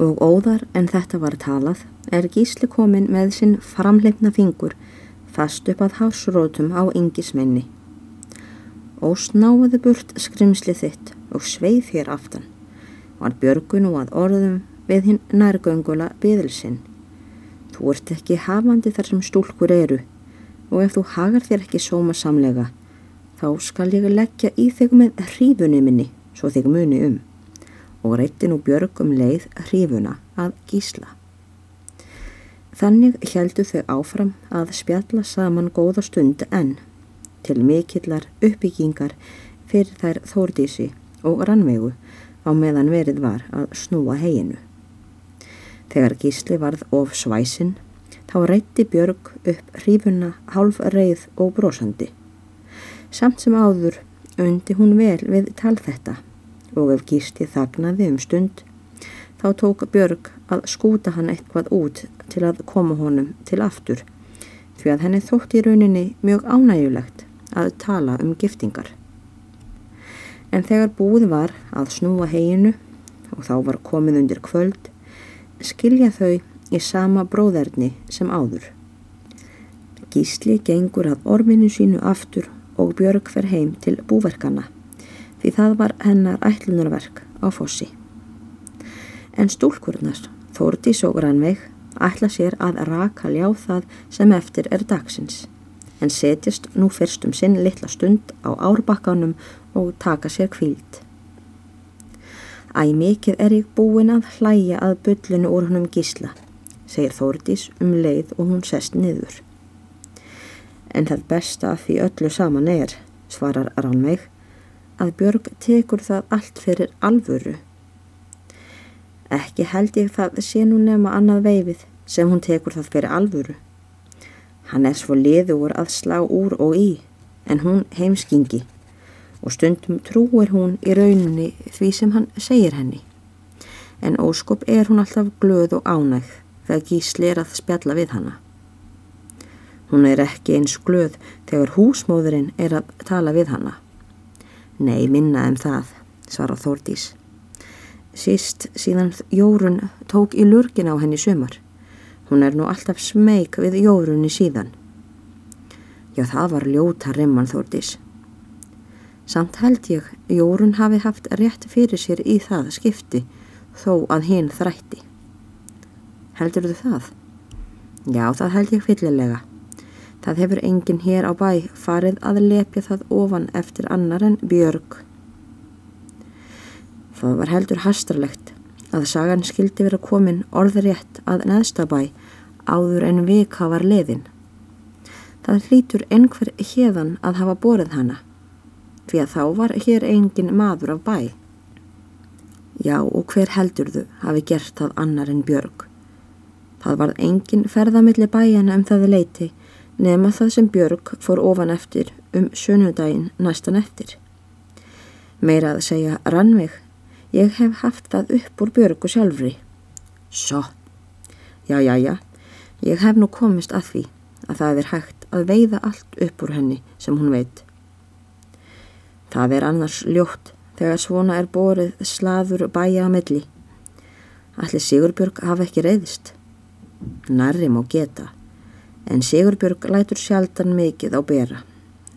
Og óðar en þetta var talað er gísli komin með sinn framleipna fingur fast upp að hásrótum á yngismenni. Og snáði burt skrimsli þitt og sveið hér aftan. Var björgun og að orðum við hinn nærgöngula byðilsinn. Þú ert ekki hafandi þar sem stúlkur eru og ef þú hagar þér ekki sóma samlega þá skal ég leggja í þig með hrífunni minni svo þig muni um og reytti nú Björg um leið hrífuna að gísla. Þannig heldu þau áfram að spjalla saman góða stund enn til mikillar uppbyggingar fyrir þær þórdísi og rannvegu á meðan verið var að snúa heginu. Þegar gísli varð of svæsin þá reytti Björg upp hrífuna hálf reið og brosandi. Samt sem áður undi hún vel við tal þetta og ef Gísli þagnaði um stund þá tók Björg að skúta hann eitthvað út til að koma honum til aftur því að henni þótt í rauninni mjög ánægulegt að tala um giftingar. En þegar búið var að snúa heginu og þá var komið undir kvöld skilja þau í sama bróðerni sem áður. Gísli gengur að orminu sínu aftur og Björg fer heim til búverkana því það var hennar ætlunarverk á fossi. En stúlkurnar, Þórdís og Rannveig, ætla sér að raka ljá það sem eftir er dagsins, en setjast nú fyrst um sinn litla stund á árbakkanum og taka sér kvíld. Æ mikið er ég búin að hlæja að byllinu úr húnum gísla, segir Þórdís um leið og hún sest niður. En það besta því öllu saman er, svarar Rannveig, að Björg tekur það allt fyrir alvöru. Ekki held ég það sé nú nefna annað veifið sem hún tekur það fyrir alvöru. Hann er svo liður að slá úr og í en hún heimskingi og stundum trúir hún í rauninni því sem hann segir henni. En óskop er hún alltaf glöð og ánægð þegar gísli er að spjalla við hanna. Hún er ekki eins glöð þegar húsmóðurinn er að tala við hanna. Nei, minna en það, svara Þórdís. Síst síðan Jórun tók í lurgin á henni sumar. Hún er nú alltaf smeg við Jórunni síðan. Já, það var ljóta remman Þórdís. Samt held ég Jórun hafi haft rétt fyrir sér í það skipti þó að hinn þrætti. Heldur þú það? Já, það held ég fyllilega. Það hefur enginn hér á bæ farið að lepja það ofan eftir annar en Björg. Það var heldur hastarlegt að sagan skildi vera komin orðrétt að neðstabæ áður en vika var leðin. Það hlýtur einhver hérðan að hafa borið hana, því að þá var hér engin maður af bæ. Já, og hver heldur þú hafi gert það annar en Björg? Það var engin ferðamilli bæjana um það leiti nema það sem Björg fór ofan eftir um sunnudaginn næstan eftir. Meira að segja Rannveig, ég hef haft það upp úr Björgu sjálfri. Svo, já, já, já, ég hef nú komist að því að það er hægt að veiða allt upp úr henni sem hún veit. Það er annars ljótt þegar svona er borið slaður bæja að melli. Allir Sigurbjörg hafa ekki reyðist. Nærri má geta en Sigurbjörg lætur sjaldan mikið á bera,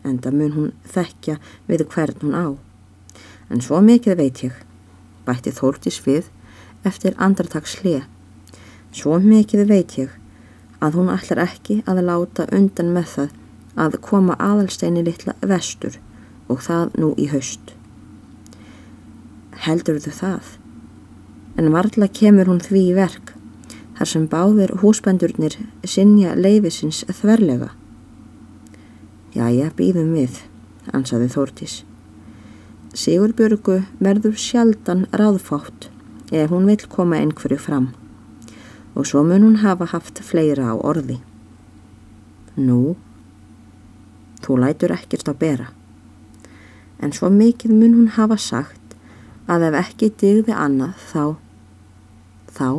en það mun hún þekkja við hvern hún á. En svo mikið veit ég, bætti Þórtis við eftir andartags hlið. Svo mikið veit ég að hún ætlar ekki að láta undan með það að koma aðalsteini litla vestur og það nú í haust. Heldur þau það? En varðla kemur hún því í verk þar sem báðir húsbændurnir sinja leifisins þverlega. Jæja, býðum við, ansaði Þórtis. Sigurbjörgu verður sjaldan ráðfátt ef hún vil koma einhverju fram og svo mun hún hafa haft fleira á orði. Nú, þú lætur ekkert á bera, en svo mikið mun hún hafa sagt að ef ekki digði annað þá, þá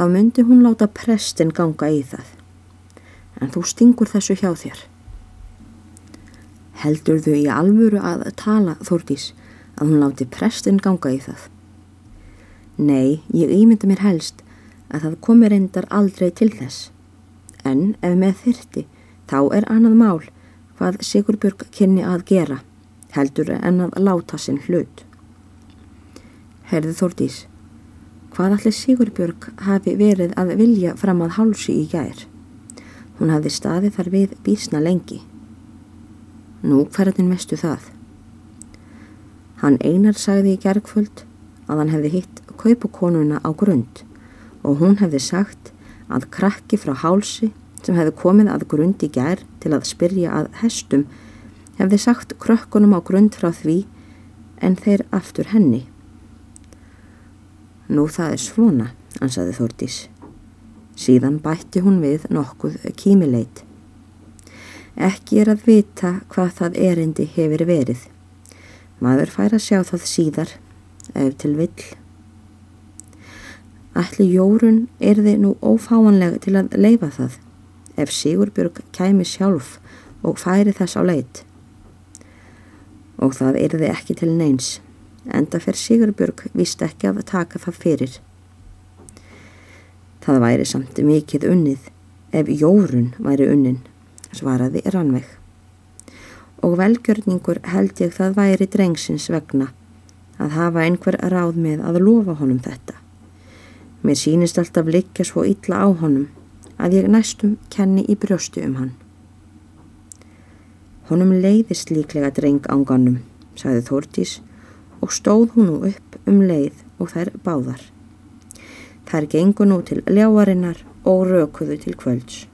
þá myndi hún láta prestin ganga í það. En þú stingur þessu hjá þér. Heldur þau í alvöru að tala, Þórdís, að hún láti prestin ganga í það? Nei, ég ímynda mér helst að það komi reyndar aldrei til þess. En ef með þyrti, þá er annað mál hvað Sigurbjörg kynni að gera, heldur en að láta sinn hlut. Herði Þórdís, hvað allir Sigurbjörg hafi verið að vilja fram að hálsi í gær? Hún hafði staðið þar við bísna lengi. Nú, hverðin vestu það? Hann einar sagði í gergföld að hann hefði hitt kaupukonuna á grund og hún hefði sagt að krakki frá hálsi sem hefði komið að grund í gær til að spyrja að hestum hefði sagt krökkunum á grund frá því en þeir aftur henni. Nú það er svona, ansaði Þórdís. Síðan bætti hún við nokkuð kímileit. Ekki er að vita hvað það erindi hefur verið. Maður fær að sjá það síðar, ef til vill. Ætli Jórun er þið nú ófáanlega til að leifa það ef Sigurbjörg kæmi sjálf og færi þess á leit. Og það er þið ekki til neins, enda fer Sigurbjörg vist ekki að taka það fyrir. Það væri samt mikið unnið ef Jórun væri unnin, svaraði Rannveig. Og velgjörningur held ég það væri drengsins vegna að hafa einhver ráð með að lofa honum þetta. Mér sínist alltaf liggja svo illa á honum að ég næstum kenni í brjóstu um hann. Honum leiðist líklega dreng ánganum, sagði Þórtís og stóð hún nú upp um leið og þær báðar. Þær gengu nú til ljáarinnar og rökuðu til kvölds.